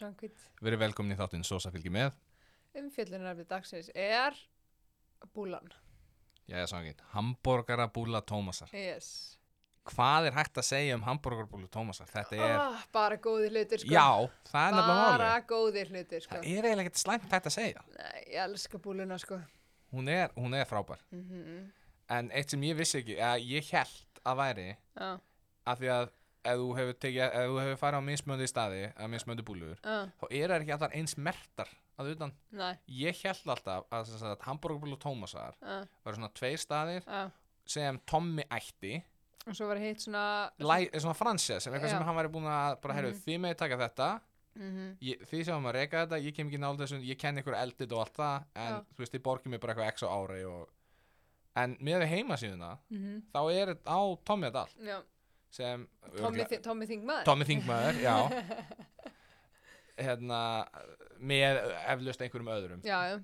Svangvít. verið velkomin í þáttinn Sosa fylgir með Umfjöllunarfið dagsins er búlan. Jæja, sangin, hambúrgarabúla Tómasar Yes. Hvað er hægt að segja um hambúrgarabúla Tómasar? Þetta er, Ah, bara góðir hlutir, sko. já, það er nefnilega Bara máli góðir hlutir, sko. Það er eiginlega ekkert slæmt hægt að segja Nei, ég elska búluna, sko. Hún er, hún er frábær Mm En eitt sem ég vissi ekki, ég held að væri Já, af því að ef þú hefur, hefur farið á mismöndi staði eða mismöndi búlur já, þá er það ekki allar eins mertar að utan nei, ég held alltaf að, að, að hambúrgarbúla Tómasar já, var svona tveir staðir já. sem Tommy ætti Og svo var hitt svona... Læ, svona franses, sem eitthvað Já. sem hann væri búin að bara, heyrðu, Mhm. þið með taka þetta Mm ég, þið sem að reyka þetta, ég kem ekki nála þessu ég kenn ykkur eldit og allt það en Já. þú veist, þið borgið mér bara eitthvað x á ári og... en með heimasíðuna -hmm. þá er þetta á Tommy þetta allt Já, sem Tommy Þingmaður. Tommy Þingmaður, já. Hérna með eflaust einhverjum öðrum. Já, já,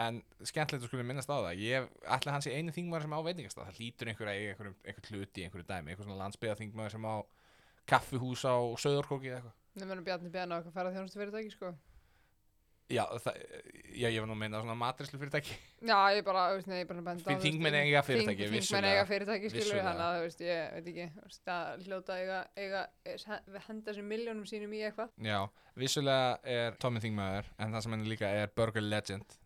en skemmtilegt að skulle minnast á það ég ætla hans í einu þingmaður sem á veitingastað. Það hlýtur einhver að eiga einhver, hluti í einhverju dæmi, einhver svona landsbyða þingmaður sem á kaffihús á Söðorkóki eða eitthvað. Verður Bjarni Bjarni á eitthvað ferða þjónustu fyrirtæki, sko. Já, já, ég var nú að meina svona matrislu fyrirtæki Já, ég bara, þú veist, nei, ég bara benda þingmenn eiga fyrirtæki, þing- Þingmenn vissulega. eiga fyrirtæki, skilur Vissulega. þannig að, þú veist, ég veit ekki, þú veist, að hljóta eiga, eiga, eiga henda sér miljónum sínum í eitthvað, já, vissulega er Tommy Þingmaður en það sem henni líka er Burger Legend.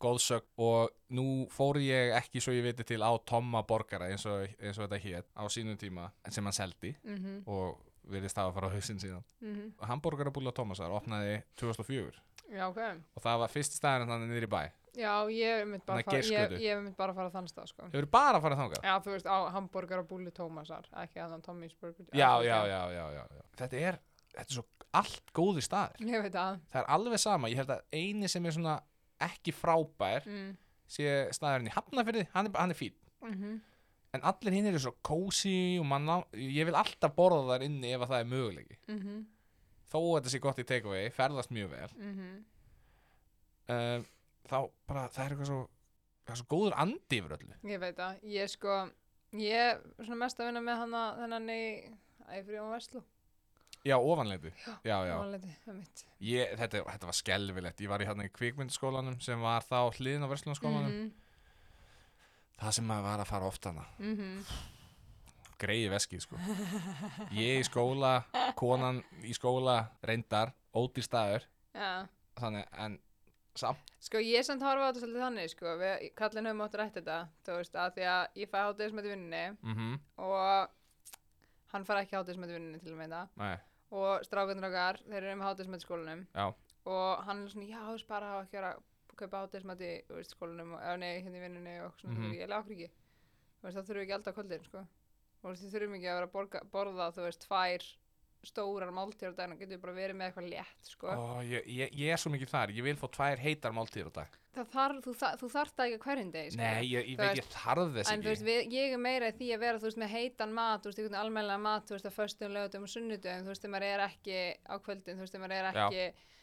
Góðsögn og nú fór ég ekki svo ég viti til á Tomma Borgara eins og, eins og þetta hét á sínum tíma sem hann seldi Mhm, og virðist hafa að fara á hausinn síðan. Mhm, Hamburgerabúla Tómasar opnaði 2004 já, ok. og það var fyrsti staðurinn þannig niður í bæ Já, ég hef mynd bara að að fara, mynd bara að fara á þann stað, sko. Hefur bara farið þangað? Já, þú veist, á hambúrgar og búli Tómasar, ekki að þann Tommy's Burger. Já, já, já, já. Þetta er, þetta er svo allt góði staðir að, Það er alveg sama, ég held að eini sem er svona ekki frábær mm, sé staðurinn í Hafnafyrði, hann er, er fín mhm, en allir hinn eru svo kósi og manna, ég vil alltaf borða þar inni ef að það er möguleiki mhm, þó að þetta sé gott í takeaway, ferðast mjög vel mhm, um, þá bara, það er eitthvað svo er svo góður andi yfir öllu. Ég veit að, ég sko, ég er svona mest að vinna með hana, þennan í, æfri á Veslu. já, ofanleitu, já, já Óvanleiti, það mitt. ég, þetta, þetta var skelfilegt, ég var í hérna í kvikmyndaskólanum sem var þá hliðin á verslunarskólanum Mhm, það sem maður var að fara oft hana mhm, greiði veskið sko ég í skóla, konan í skóla reyndar, ódýr staður já. þannig, en samt, Sko ég samt horfa á þetta svolítið þannig sko, við kallin höfum átt rætt þetta, þú veist, að því að ég fæ hátíðismætti vinnunni mhm, og hann fær ekki hátíðismætti vinnunni til að meina nei, og strákundur okkar, þeir eru með hátíðismætti skólanum já og hann er svona, já, þú veist, bara hafa ekki verið að kaupa veist, skólanum og, eða nei, hérna í vinnunni og svona, Mhm. mm -hmm. ég lefði ekki, þú veist, það þurfum við ekki alltaf kvöldin, sko, og þú þurfum ekki að vera að borga, borða, þú veist, tvær stórar máltíðar á daginn og getur bara verið með eitthvað létt, sko. Ó, ég, ég, ég er svo mikið þar, ég vil fá tvær heitar máltíður á dag Það þarf, þú, þar, þú þarf það ekki á hverjum degi, sko. Nei, ég, ég veit ég þarf þess En ekki veist, við, ég er meira því að vera, veist, með heitan mat, þú veist, einhvern almennilega mat, þú veist, að föstum, lögutum og sunnudum, þú veist, þegar maður er ekki á kvöldin, þú veist, þegar maður er ekki, Já,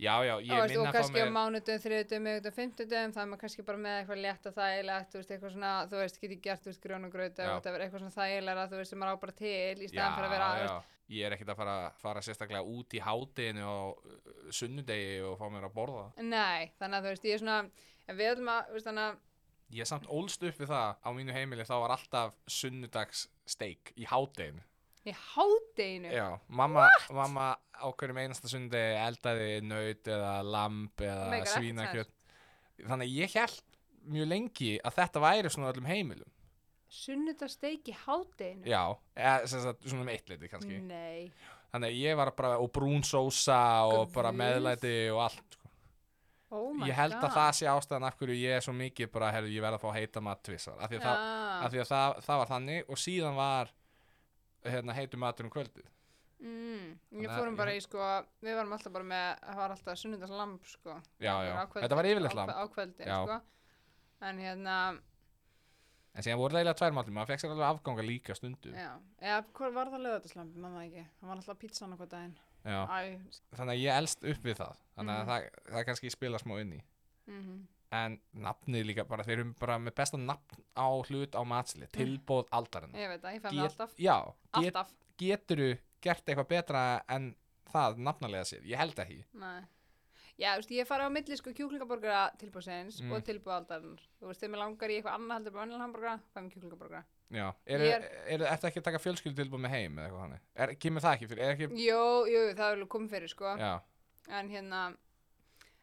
já, þú ég og minna þá kannski á mér mánudum, þriðudum, miðugum, fimmtudum, það er maður kannski bara með eitthvað létt og þægilegt, þú veist, eitthvað svona, þú veist, geti gert, veist, grjón og gröð, Já. eitthvað svona þægilega, þú veist, sem maður á bara til, í Já, staðan fyrir að vera, þú já, veist, ég er ekkert að fara, fara sérstaklega út í hádeginu á uh, sunnudegi og fá mér að borða. Nei, þannig að, þú veist, ég er svona, en við ætlum að, þú veist, þannig að, Ég er samt ólst upp við það á mínu heimili þá var alltaf sunnudags steik í hádeginu í hádeginu, Já, mamma, mamma á hverjum einasta sunnudegi eldaði naut eða lamb eða svínakjöt. Þannig að ég held mjög lengi að þetta væri svona öllum heimilum. Sunnudasteik í hádeginu, Já, eða sagt, svona um eitt leiti kannski. Nei, Þannig að ég var bara, og brún sósa og bara Guð. meðlæti og allt sko. oh Ég held god. að það sé ástæðan af hverju ég er svo mikið bara, herru, ég verð að fá heita mat tvissar af því að, það, Já. af því að það, það var þannig. Og síðan var hérna, heitu matur um kvöldið Mm, að fórum bara í sko, við varum alltaf bara með, það var alltaf sunnudagslamb sko. Já, já, Á kvöldin- þetta var yfirleitt á- lamb Á kvöldin Já. sko. En hérna, En síðan voru það eiginlega tvær matur, maður fekk sér alveg afganga líka stundu já, eða hvað var það lögðarslamb, mann það ekki, það var alltaf pítsan okkur daginn. Já. Æ, Þannig að ég elst upp við það Þannig að Mhm. það, það kannski spila smá inn í mm En nafnið líka bara, þeir eru bara með besta nafn á hlut á matsli Tilbóð aldarinn ég veit það, ég fæ mig alltaf, Já, get, alltaf. geturu gert eitthvað betra en það nafnalega sér, ég held ekki Nei. Já, þú veist, ég fara á milli sko kjúklingaborgara tilbúðsins Mm. og tilbúðaldarinn. Þú veist, þegar mér langar í eitthvað annað heldur bara vennilega hamburgara, fæ mér kjúklingaborgara. Já, er, er, ertu ekki að taka fjölskyldu tilbúið með heim eða eitthvað þannig? Er, kemur það ekki fyrir, er ekki, Jú, jú, það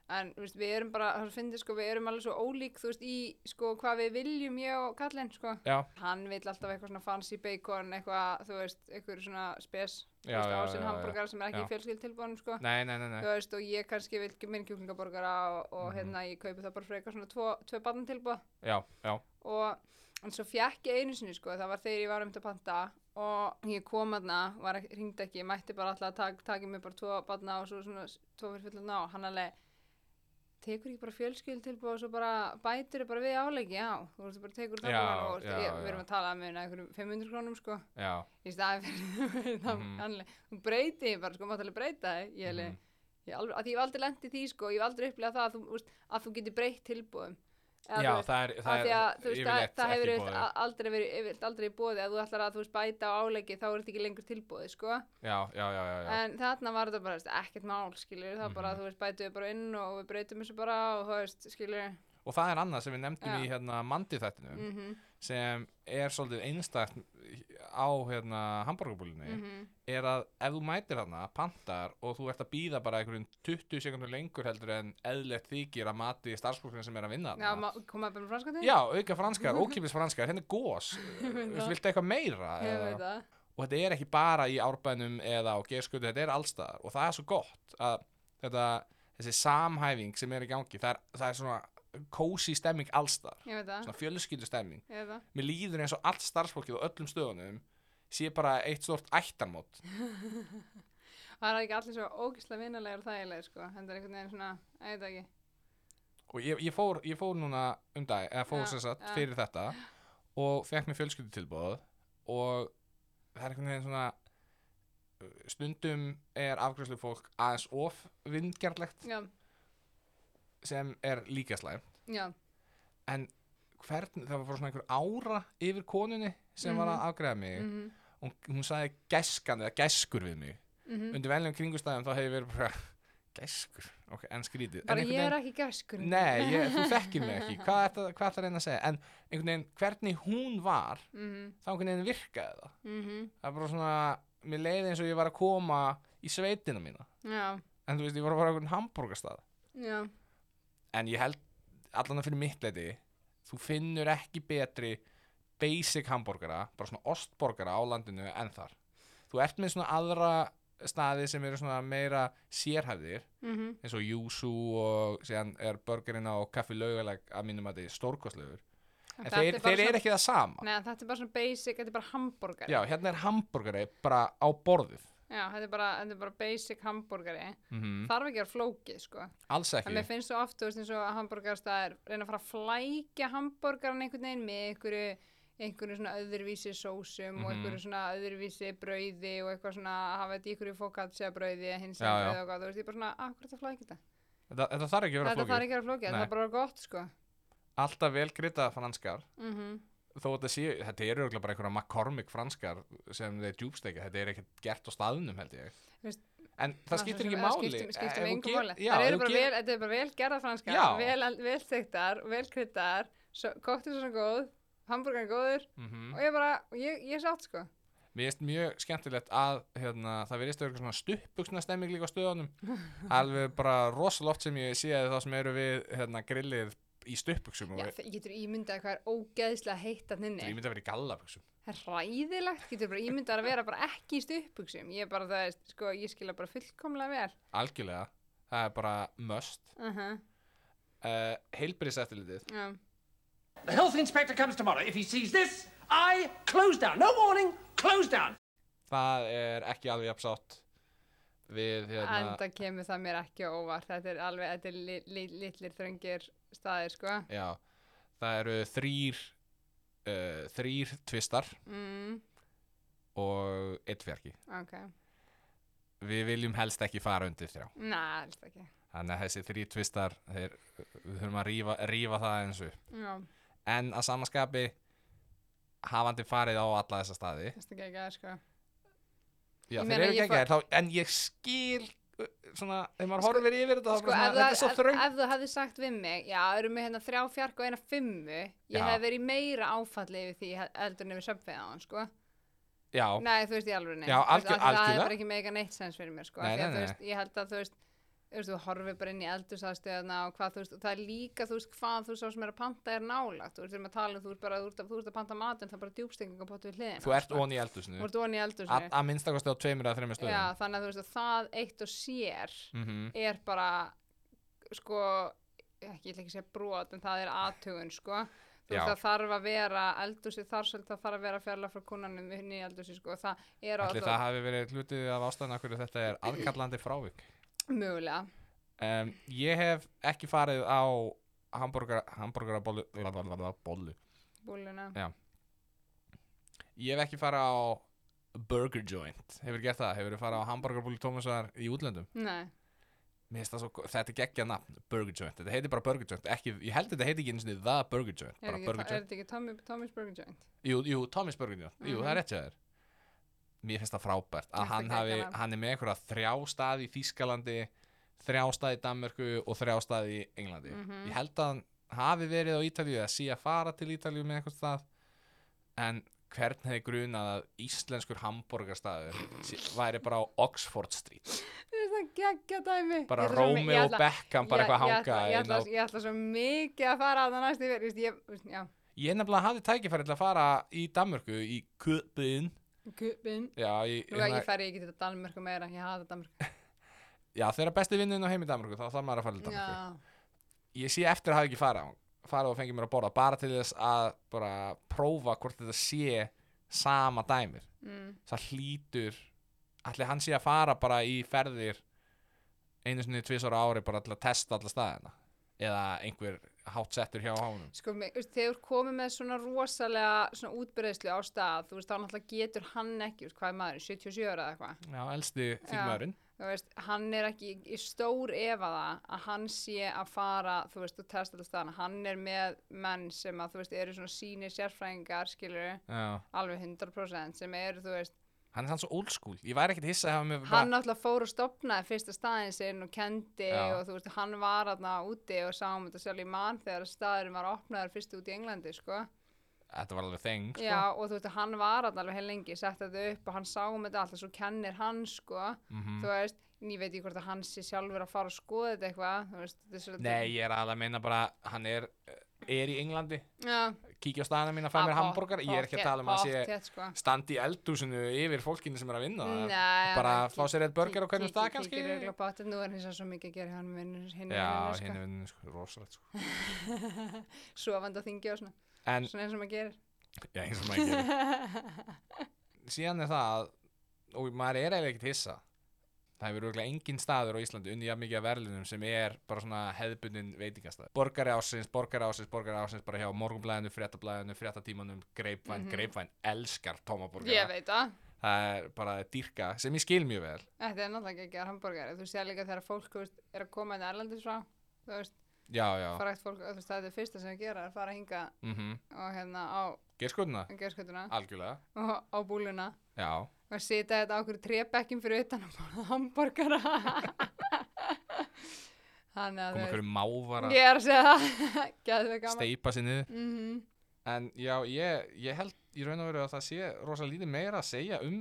En veist, við erum bara, það finnir, sko, við erum alveg svo ólík, þú veist, í, sko, hvað við viljum, ég og kallinn, sko. já, Hann vill alltaf eitthvað svona fancy bacon, eitthvað, þú veist, eitthvað svona spes, ásinn hamburgara sem er ekki Já. í fjölskyld tilbúðanum, sko. nei, nei, nei, nei, Þú veist, og ég kannski vil minn kjúklingaborgara og, og Mhm. hérna, ég kaupi það bara fyrir eitthvað svona tvo, tvö barn tilbúð. já, já, og en svo fjekk ég einu sinni sko, það var þegar ég var um til að panta og ég kom aðna, var ekki, mætti bara alltaf að tak, taki mig bara tvo batna og svo svona tvo fyrir fullana og hann alveg tekur ekki bara fjölskyld tilbúið og svo bara bætir bara við áleiki, já. Þú veist, bara tekur það og já, ég, við erum að tala um einhverjum 500 krónum sko, já, í staði fyrir það, Mhm. hann alveg, þú breyti bara sko, mátt alveg breyta þig, ég mhm, ég, alveg, að ég hef aldrei lent í því sko, ég hef aldrei upplegað það að þú, veist, að þú getur breytt tilbúðum Eða, já, veist, það er, það er að þú veist, yfirleitt það hefur bóðið. aldrei verið aldrei í bóði að þú ætlar að þú veist bæta á áleiki þá er þetta ekki lengur tilbúið sko. Já, já, já, já, en þarna var þetta bara veist, ekkert mál skilur það bara Mhm. þú veist bætu við bara inn og við breytum þessu bara og þú veist skilur Og það er annað sem við nefndum Já. í hérna mandi þættinu mhm. sem er svolítið einstakt á hérna hambúrgarbúlinni mhm. er að ef þú mætir hana, pantar og þú ert að býða bara einhverjum 20 sekundur lengur heldur en eðlert þykir að mati starfsfólkinu sem er að vinna já þarna. ma- koma bara með franska til Já, auka franskar, ókipis franskar, hérna er gós viltu eitthvað meira ég veit það. Og þetta er ekki bara í árbænum eða á gerskutu, þetta er allstaðar og það er svo gott að þetta, þessi samhæfing sem er í gangi það er, það er svona kósi stemming það. Svona fjölskyldu stemming. Mér líður eins og allt starfsfólkið á öllum stöðunum sé bara eitt stort ættarmót. Það er ekki allir svo ógislega vinnulegur og þægilegir sko? Þetta er einhvern veginn svona ég veit ekki. Og ég, ég, fór, ég fór núna um dag eða fór sem sagt fyrir þetta og fekk mér fjölskyldu tilbúð og það er einhvern veginn svona stundum er afgræslu fólk aðeins of vindgjarlegt já sem er líka slæm já. En hvern, það var bara svona einhver ára yfir konunni sem var að afgræða mig. Mhm. Og hún sagði gæskan eða gæskur við mig. Mhm. Undir veljum kringustæðum þá hefði verið bara gæskur, ok, en skrítið. En bara einhvern ég er ekki gæskur. Nei, ég, þú þekkir mig ekki, hvað er það hvað ætlar að reyna að segja? En einhvern veginn hvernig hún var mhm. þá einhvern veginn virkaði það. Mhm. Það er bara svona, mér leiði eins og ég var að koma í sveitina mína. Já. En þú veist, ég var að fara á einhvern hambúrgastað já en ég held allan að fyrir mitt leiti þú finnur ekki betri basic hambúrgara, bara svona ostborgara á landinu en þar. Þú ert með svona aðra staði sem eru svona meira sérhæfðir mhm. eins og Júsú og síðan er burgerinn á kaffi laugaleg að mínum að þið stórkostlegur. En Þetta þeir, er þeir eru ekki það sama. Nei, þetta er bara svona basic, þetta er bara hambúrgari. já, hérna er hambúrgari bara á borðið Já, þetta er bara, þetta er bara basic hambúrgari. mm Þarf ekki að flókið, sko. alls En ekki mér finnst svo oft, eins og að hambúrgarstæðir reyna að fara að flækja hambúrgaran einhvern veginn með einhverju, einhverju svona öðruvísi sósum og Mhm. einhverju svona öðruvísi brauði og eitthvað svona að hafa þetta í einhverju focaccia brauði hins Já, vegar já. brauði og hvað, þú veist, ég er bara svona, akkur þetta flækja þetta. þetta, þetta þarf ekki að vera Þetta flókið þarf ekki að vera flókið, þetta er bara gott, sko. alltaf vel gritað franskar Mm þó þetta sé, þetta eru örugglega bara einhverja McCormick franskar sem þeir djúbsteika, þetta er ekkert gert á staðunum held ég Veist, en það skiptir ekki Það máli skiptir, skiptir með þú engum ger- máli. já, Það eru bara ger- vel, er bara vel gerða franskar, Já. vel, vel stektar, vel kryddar, kóttir svona góð, hambúrgarn góður Mhm. og ég bara, ég, ég er sátt sko. Mér finnst mjög skemmtilegt að hérna, það verðist að vera svona stuppuksna stemming líka á stöðunum alveg bara rosalótt sem ég sé þá sem eru við hérna, grillið í Já, það getur ímyndað hvað er ógeðslega heitt að nynni. er myndi að vera í gallabuxum Það er ræðilegt, getur bara ímyndað að vera bara ekki í stuppuksum. Ég er bara, það er, sko, ég skilja bara fullkomlega vel. algjörlega, það er bara must Uh -huh. uh, heilbyrðiseftilitið Já, The health inspector comes tomorrow. If he sees this, I close down. No warning, close down. það er ekki alveg jafnsátt við hérna, enda kemur það mér ekki á óvart. Þetta er alveg, þetta er li, li, litlir þröngir staðir, sko. já, það eru þrýr uh, þrýr tvistar Mm, og eitt fjarki ok. við viljum helst ekki fara undir þrjá Næ, helst ekki. þannig að þessi þrýr tvistar þeir, við þurfum að rífa, rífa það eins og Já, en að samanskapi hafandi farið á alla þessa staði þetta ekki ekki að, sko. Já, Ég þeir meina, eru ég ekki ekki þá, en ég skil svona, ef maður horfir yfir þetta, Sko, svona, þetta er svo þröng ef þú hefði sagt við mig, já, erum við hérna þrjá fjark og eina fimmu, ég Já. hef verið meira áfalli yfir því söpfið á hann, sko. Já, Nei, þú veist, í alveg algjör- Það er ekki mega neitt sens fyrir mér, sko. Nei, Nei, nei. Veist, ég held að, þú veist, veist, þú horfir bara inn í eldursaðstöðuna og hvað, veist, það er líka, þú veist, hvað þú sá sem er að panta er nálagt, þú veist, þegar maður tala um, þú þú ert að, að panta matinn, það er bara djúbstinging á potu við hliðina. þú ert sko. onni í onni í að eldursaðstöðuna. að minnstakosti á tveimur eða þreimur Já, stöðum þannig að þú veist, að það eitt og sér Mhm. er bara, sko, ekki, ég ætla ekki að segja brot, en það er aðtugun, sko. Þú Já. veist, það þarf að vera eldursi þar svolítið, það þarf að vera fjarlag frá kunnanum inn í eldursi, sko, það er það hafi verið hlutið af ástæðan hverju þetta er aðkallandi frávik mögulega. um, Ég hef ekki farið á hambúrgara hambúrgara bollu Búluna. Já. Ég hef ekki farið á Burger Joint Hefur gert það, hefur farið á hambúrgarbúli Tómasar í útlöndum Nei, það svo, þetta er geggja nafn, Burger Joint Þetta heitir bara Burger Joint, ekki, ég held þetta heiti ekki eins og The Burger Joint, er, bara Burger er Joint þetta ekki Tommy, Tommy's Burger Joint? Jú, jú, Tommy's Burger Joint, jú, Mhm. það er rétt þér Mér finnst það frábært að Þetta hann, hafi, hann er með einhverja þrjá staði í Þýskalandi þrjá staði í Danmörku og þrjá staði í Englandi Mhm. Ég held að hann hafi verið á Ítalíu eða sé að fara til Ítalíu með einhvern stað en hvern hefði grunað að íslenskur hambúrgarstaður væri bara á Oxford Street Það er það geggja dæmi. bara Ég ætla Rómi ég og ætla- Beckham bara ég- eitthvað ég hanga ætla- Ég inn á- ætla, ég ætla svo mikið að fara að það veist, ég. Ég nefnilega hafði tækifæri til að fara í Danmörku í Köpun Gubbin. Já, í, Nú ég færi ekki til Danmörku meira, ég hafa Danmörku. já, þegar besti vinnin á heim í Danmörku þá þarf maður að fara til Danmörku Já, ég sé eftir að hafa ekki farið á farið og fengið mér að borða bara til þess að bara prófa hvort þetta sé sama dæmir mm, það hlýtur allir hann sé að fara bara í ferðir einu sinni tvisar ári bara til að testa alla staðina eða einhver hátt settur hjá hánum sko, þegar komið með svona rosalega svona útbreyslu á stað, þú veist, þá náttúrulega getur hann ekki, veist, hvað er maður, 77 ára eða eitthvað. já, elsti þingmaðurinn hann er ekki í stór efa það að hann sé að fara þú veist, og testa alltaf staðana hann er með menn sem að þú veist, eru svona sínir sérfræðingar, skilur já. alveg 100% sem eru, þú veist hann er þannig svo old school ég væri ekkert hissa að hann náttúrulega fór og stopnaði fyrsta staðin sinn og kendi Já. og þú veist, hann var aðna úti og sáum þetta sjálf í mann þegar staðurinn var opnaður fyrst út í Englandi, sko þetta var alveg þeng sko. Já, og þú veist, hann var aðna alveg heil lengi, sett þetta upp og hann sáum þetta allt og svo kennir hann, sko Mhm. þú veist, ég veit ekki hvort að hann sé sjálfur að fara að skoða þetta eitthvað þú veist, þetta nei, ég er alveg að meina bara hann er, er í Englandi Já, kíkja á staðina mín að fæ mér Að hambúrgar ég er ekki að tala um að sé sko. standi eldúsinu yfir fólkinu sem er að vinna. Bara fá sér eitt burger á hverjum stað kannski. Kíkir örugglega á pottet, nú er hins vegar svo mikið að gera hann vinnur hinn er vinninu sko, rosalegt sko. Sofandi á þingi og svona. En, Svona eins og maður gerir. Já, eins og maður gerir. Síðan er það að- og maður er eiginlega ekkert hissa það hefur örgulega engin staður á Íslandi unni jafn mikið af verðlunum sem er bara svona hefðbundin veitingastað borgari ásins, borgari ásins, borgari ásins bara hjá morgunblæðinu, fréttablæðinu, fréttatímanum greipvæn, Mhm. greipvæn, elskar Ég tómaborgara veit það. Það er bara dýrka sem ég skil mjög vel. Þetta er náttúrulega ekki að gera hambúrgari Þú sé líka þegar fólk veist, er að koma inn erlendis frá Þú veist, já, já, fara eitt fólk þú veist, Það er það fyrsta sem að gera er að fara hinga mhm. og hérna á gerskotuna, gerskutuna algjörlega. Og á búluna já, og sita þetta á okkur trébekkjum fyrir utan að borða hambúrgara Þannig að koma þú hverju mávar veist. að Ég er að segja það. Gæðu gaman. Steipa niður. Mm en já, ég, ég held í raun og veru að það sé rosa lítið meira að segja um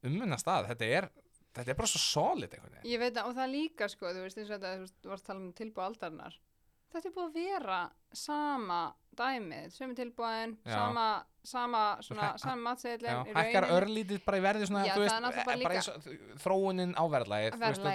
um hennar stað, þetta er þetta er bara svo solid einhvern veginn. Ég veit að, og það líka sko, þú veist eins og þetta, þú varst að tala um tilbúið aldarinnar. Þetta er búið að vera sama dæmið, sömu tilbúin, sama, sama, svona, sama í hækkar örlítið bara í verði svona, Já, veist, bara bara þróunin á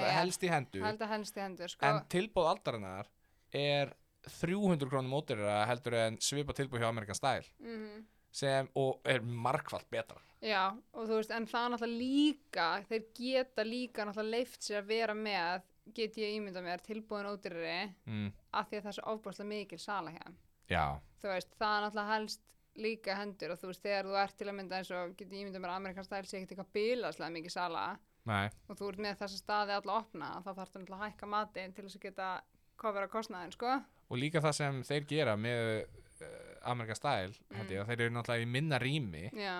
ja. helst í hendur. Að helst í hendur, sko. en tilbúð aldarinnar er 300 krónum mótirra heldur en svipa tilbúð hjá Amerikan Style. Mm sem, og er margfald betra. Já, og þú veist, en það náttúrulega líka, þeir geta líka náttúrulega leift sér að vera með, get ég ímynda mér, tilbúin ódýrari, mm, af því að það er svo ofbúrslega mikil sala þeim. já, Þú veist, það náttúrulega helst líka hendur og þú veist, þegar þú ert til að mynda eins og get ég ímynda mér að Amerikan Style sé ekkert eitthvað bilaslega mikið sala, nei, og þú ert með þessa staði alla opna þá þarf það náttúrulega að hækka matinn til þess að geta kofera kostnaðin, sko og líka það sem þeir gera með uh, Amerikan Style held Mm. þeir eru náttúrulega í minna rými já,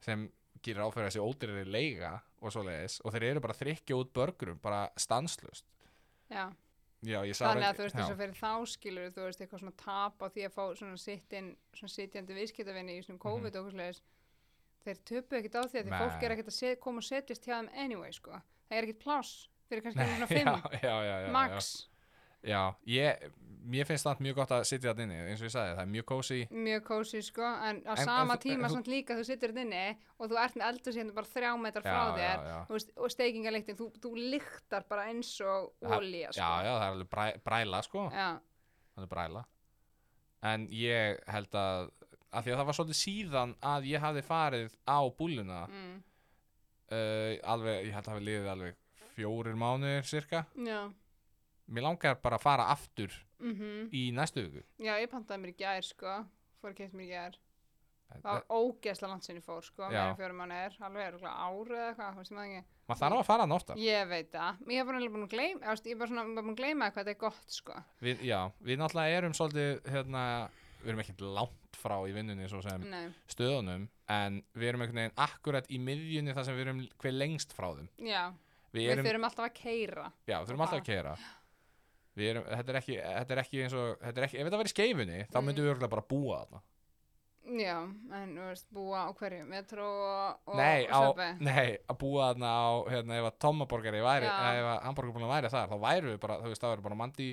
sem gerir áfæra þessi ódýrari leiga og svoleiðis og þeir eru bara að þrykja út börgurum bara stanslust já. Já, þannig að þú veist eins og fyrir þá skilur þú veist eitthvað svona tap á því að fá svona sittin svona sitjandi viðskiptavinni í svona COVID og eitthvað þeir töpu ekkert á því að því fólk er ekkert að set, koma og setjast hjá þeim anyway sko. það er ekkert pláss fyrir kannski svona já, fimm já, já, já, já. max, Já, ég, mér finnst það mjög gott að sitja þetta inni, eins og ég sagði, það er mjög kósi. mjög kósi sko en á En- sama en tíma samt líka þú sittur þetta inni og þú ert með eldur hérna bara þrjá metrar frá Já, þér já, Veist, og steikingaliktin, þú, þú lyktar bara eins og Það- olía sko. Já, já, það er alveg bræ, bræla, sko, já, alveg bræla. En ég held að, að því að það var svolítið síðan að ég hafði farið á búluna, mm, uh, alveg, ég held að hafi liðið alveg fjórir mánuðir cirka. já. Mér langar bara að fara aftur Mm í næstu viku. já, ég pantaði mér í gær sko. Fór að kemst mér í gær. Það var ógeðslega langt sinni fór sko. En fjórum mánuðir, alveg er árið eða eitthvað maður þarf að fara hann oftar. Ég veit það, ég hef bara búin að gleyma, ég er bara búin að gleyma hvað þetta er gott, sko. Við, já, við náttúrulega erum svolítið, hérna, við erum ekkert langt frá í vinnunni svo sem Nei, stöðunum en við erum einhvern veginn akkurat í miðjunni þar sem við erum hver lengst frá þeim. Já, við við erum, þurfum alltaf að keira. já, við þurfum alltaf að keira við erum, þetta er ekki, þetta er ekki eins og þetta er ekki, ef þetta væri skeifunni þá Mm. myndum við örgulega bara búa þarna Já, en þú veist, búa á hverju, metro og, og nei, á, Subway. nei, að búa þarna á hérna, ef að tommaborgari væri Já. ef að hamburgerbúlun væri þar, þá væru við bara þú veist, það væri bara mandi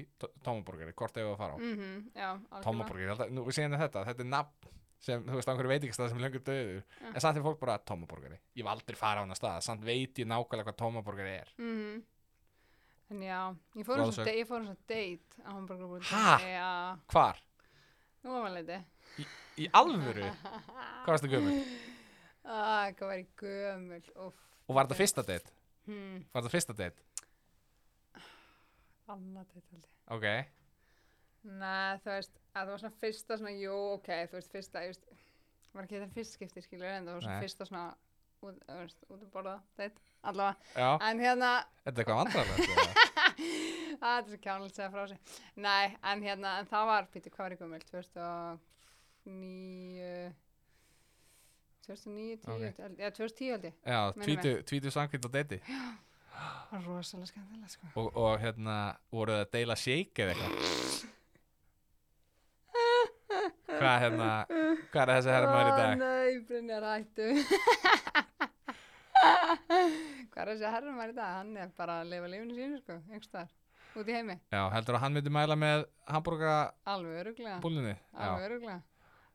tommaborgari, hvort ef við að fara á Mhm, já, algjörlega. tommaborgari, nú við segjum þetta, þetta er nafn sem, þú veist, á einhverju veitingastað sem er löngu döður en samt er fólk bara tommaborgari ég hef aldrei fara á hana stað, samt veit ég nákvæmlega hvað tommaborgari er Mhm. En já, ég fór ég fór eins og date á hamburgerbúinu. Ha? Já, hvar? nú var maður leiti. í alvöru? hvað varstu gömur? Ah, hvað var ég gömul, uff. og var þetta fyrsta date? Hmm, var þetta fyrsta date? annað date held ég. ok, Nei, þú veist, að það var svona fyrsta svona, jú, ok, þú veist, fyrsta, ég veist, var ekki þetta fyrst skipti, skilur, en það var svona Nei. fyrsta svona, út, veist, út að borða, date, allavega, já, en hérna, þetta er eitthvað vandrarlegt að þetta er svo kjánulegt að segja frá sig, nei, en hérna, en það var, býttu, hvað var ég gömul, 2009, 2009, 10, Ok. held- eða 2010 held ég, já, Minnir tvítu, tvítu samkvæmt á date það var rosalega skemmtilega, sko. og, og hérna, voru það að deila shake eða eitthvað hvað hérna hvað er þessi herrmaður í dag? Nei, Brynjar hættu. Hvað er þessi herrumar í dag? Hann er bara að lifa lífinu sínu sko, einhverstaðar, út í heimi. Já, heldur að hann myndi mæla með hambúrgarabúlunni? Alveg öruglega, já, alveg öruglega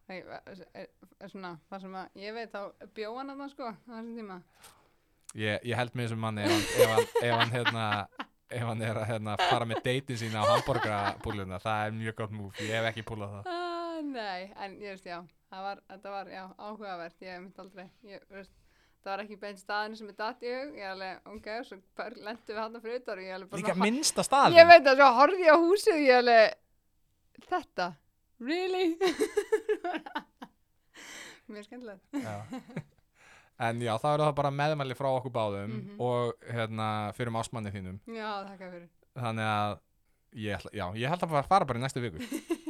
Nei, er, er, er svona, það sem að ég veit þá bjó hann að það sko, á þessum tíma. Ég, ég held með þessum manni ef ef hann, ef hann hérna ef hann er að hérna, fara með deitin sína á hambúrgarabúluna, það er mjög gott múf ég hef ekki púlað það. Ah, Nei, en ég veist já, það var, þetta var já, áhugavert, ég myndi aldrei ég veist það var ekki beint staðinu sem er datt í hug ég alveg, ok, svo lendu við hann fyrir utar og ég alveg bara líka svona- minnsta staðin Ég veit að svo horfði ég á húsið og ég alveg Þetta? Really? Mjög skemmtilegt já. en já, þá eru það bara meðmæli frá okkur báðum Mhm. og hérna fyrir ásmanni þínum Já, þakka fyrir þannig að ég, já, ég held að fara bara í næstu viku